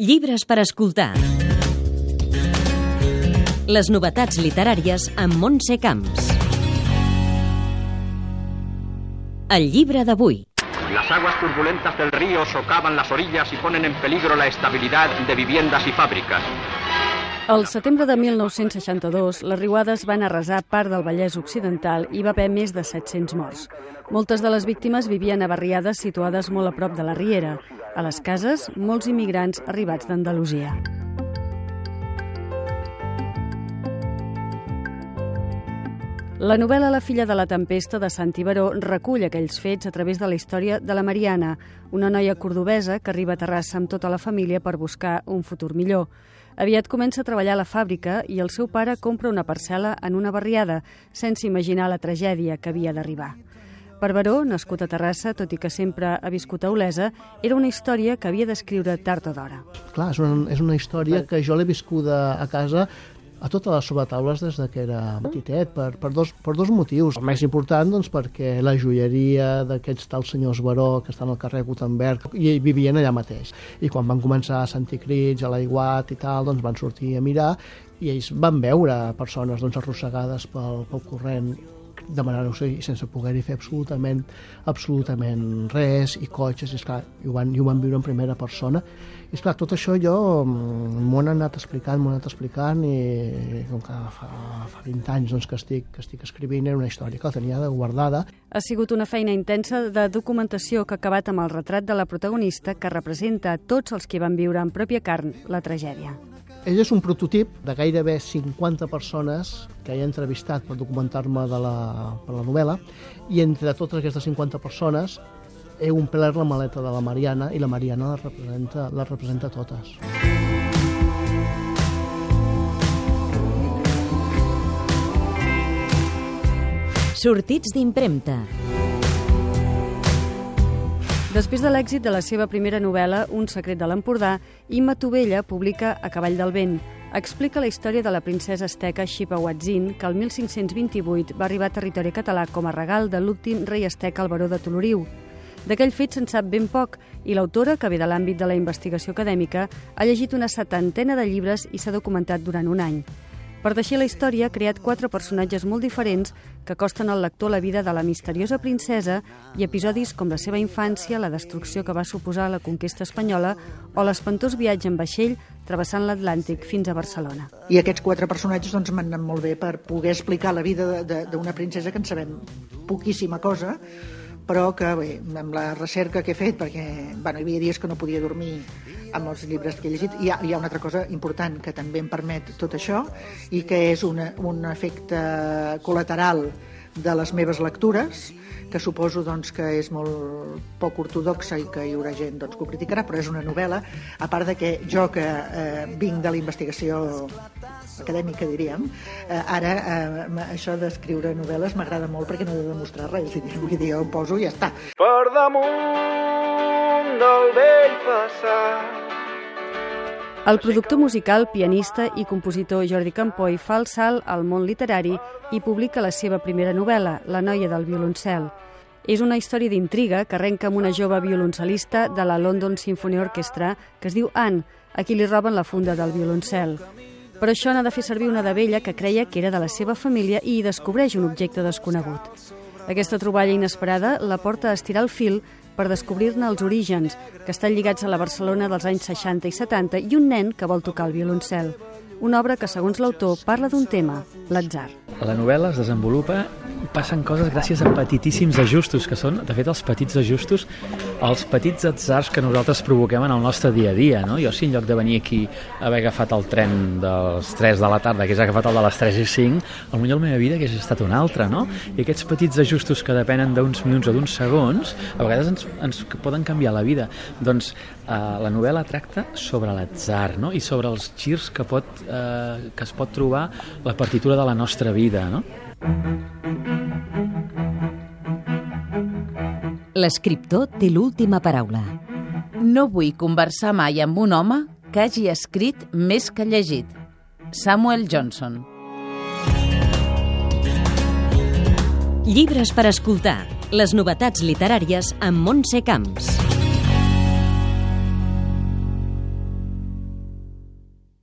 Llibres per escoltar. Les novetats literàries amb Montse Camps. El llibre d'avui. Las aguas turbulentas del río socavan las orillas y ponen en peligro la estabilidad de viviendas y fábricas. Al setembre de 1962, les riuades van arrasar part del Vallès Occidental i va haver més de 700 morts. Moltes de les víctimes vivien a barriades situades molt a prop de la Riera. A les cases, molts immigrants arribats d'Andalusia. La novel·la La filla de la tempesta de Santi Baró recull aquells fets a través de la història de la Mariana, una noia cordobesa que arriba a Terrassa amb tota la família per buscar un futur millor. Aviat comença a treballar a la fàbrica i el seu pare compra una parcel·la en una barriada, sense imaginar la tragèdia que havia d'arribar. Per Baró, nascut a Terrassa, tot i que sempre ha viscut a Olesa, era una història que havia d'escriure tard o d'hora. Clar, és una, és una història que jo l'he viscuda a casa a totes les sobretaules des de que era petitet, per, per, dos, per dos motius. El més important, doncs, perquè la joieria d'aquests tals senyors Baró, que estan al carrer Gutenberg, i vivien allà mateix. I quan van començar a sentir crits, a l'aiguat i tal, doncs van sortir a mirar i ells van veure persones doncs, arrossegades pel, pel corrent demanant-ho i sense poder-hi fer absolutament absolutament res i cotxes, i, esclar, i, ho van, i ho van viure en primera persona i esclar, tot això jo mm, m'ho han anat explicant, m'ho han anat explicant i com que fa, fa 20 anys doncs, que, estic, que estic escrivint era una història que la tenia de guardada. Ha sigut una feina intensa de documentació que ha acabat amb el retrat de la protagonista que representa a tots els que van viure en pròpia carn la tragèdia. Ell és un prototip de gairebé 50 persones que he entrevistat per documentar-me de la, per la novel·la i entre totes aquestes 50 persones he omplert la maleta de la Mariana i la Mariana les representa, les representa totes. Sortits d'impremta. Després de l'èxit de la seva primera novel·la, Un secret de l'Empordà, Imma Tovella publica A cavall del vent. Explica la història de la princesa asteca Xipahuatzin, que el 1528 va arribar a territori català com a regal de l'últim rei asteca, el baró de Toloriu. D'aquell fet se'n sap ben poc i l'autora, que ve de l'àmbit de la investigació acadèmica, ha llegit una setantena de llibres i s'ha documentat durant un any. Per teixir la història ha creat quatre personatges molt diferents que acosten al lector la vida de la misteriosa princesa i episodis com la seva infància, la destrucció que va suposar la conquesta espanyola o l'espantós viatge en vaixell travessant l'Atlàntic fins a Barcelona. I aquests quatre personatges doncs, m'han anat molt bé per poder explicar la vida d'una princesa que en sabem poquíssima cosa, però que bé, amb la recerca que he fet, perquè bueno, hi havia dies que no podia dormir amb els llibres que he llegit, hi ha, hi ha una altra cosa important que també em permet tot això i que és una, un efecte col·lateral de les meves lectures, que suposo doncs, que és molt poc ortodoxa i que hi haurà gent doncs, que ho criticarà, però és una novel·la, a part de que jo que eh, vinc de la investigació acadèmica, diríem, eh, ara eh, això d'escriure novel·les m'agrada molt perquè no he de demostrar res, vull dir, jo ho poso i ja està. Per damunt del vell passat el productor musical, pianista i compositor Jordi Campoy fa el salt al món literari i publica la seva primera novel·la, La noia del violoncel. És una història d'intriga que arrenca amb una jove violoncel·lista de la London Symphony Orchestra que es diu Anne, a qui li roben la funda del violoncel. Per això n'ha de fer servir una de vella que creia que era de la seva família i hi descobreix un objecte desconegut. Aquesta troballa inesperada la porta a estirar el fil per descobrir-ne els orígens, que estan lligats a la Barcelona dels anys 60 i 70, i un nen que vol tocar el violoncel. Una obra que, segons l'autor, parla d'un tema, l'atzar. La novel·la es desenvolupa passen coses gràcies a petitíssims ajustos, que són, de fet, els petits ajustos, els petits atzars que nosaltres provoquem en el nostre dia a dia, no? Jo, si en lloc de venir aquí haver agafat el tren dels 3 de la tarda, hagués agafat el de les 3 i 5, potser la meva vida hagués estat una altra, no? I aquests petits ajustos que depenen d'uns minuts o d'uns segons, a vegades ens, ens poden canviar la vida. Doncs eh, la novel·la tracta sobre l'atzar, no? I sobre els girs que, pot, eh, que es pot trobar la partitura de la nostra vida, no? L'escriptor té l'última paraula. No vull conversar mai amb un home que hagi escrit més que llegit. Samuel Johnson. Llibres per escoltar. Les novetats literàries amb Montse Camps.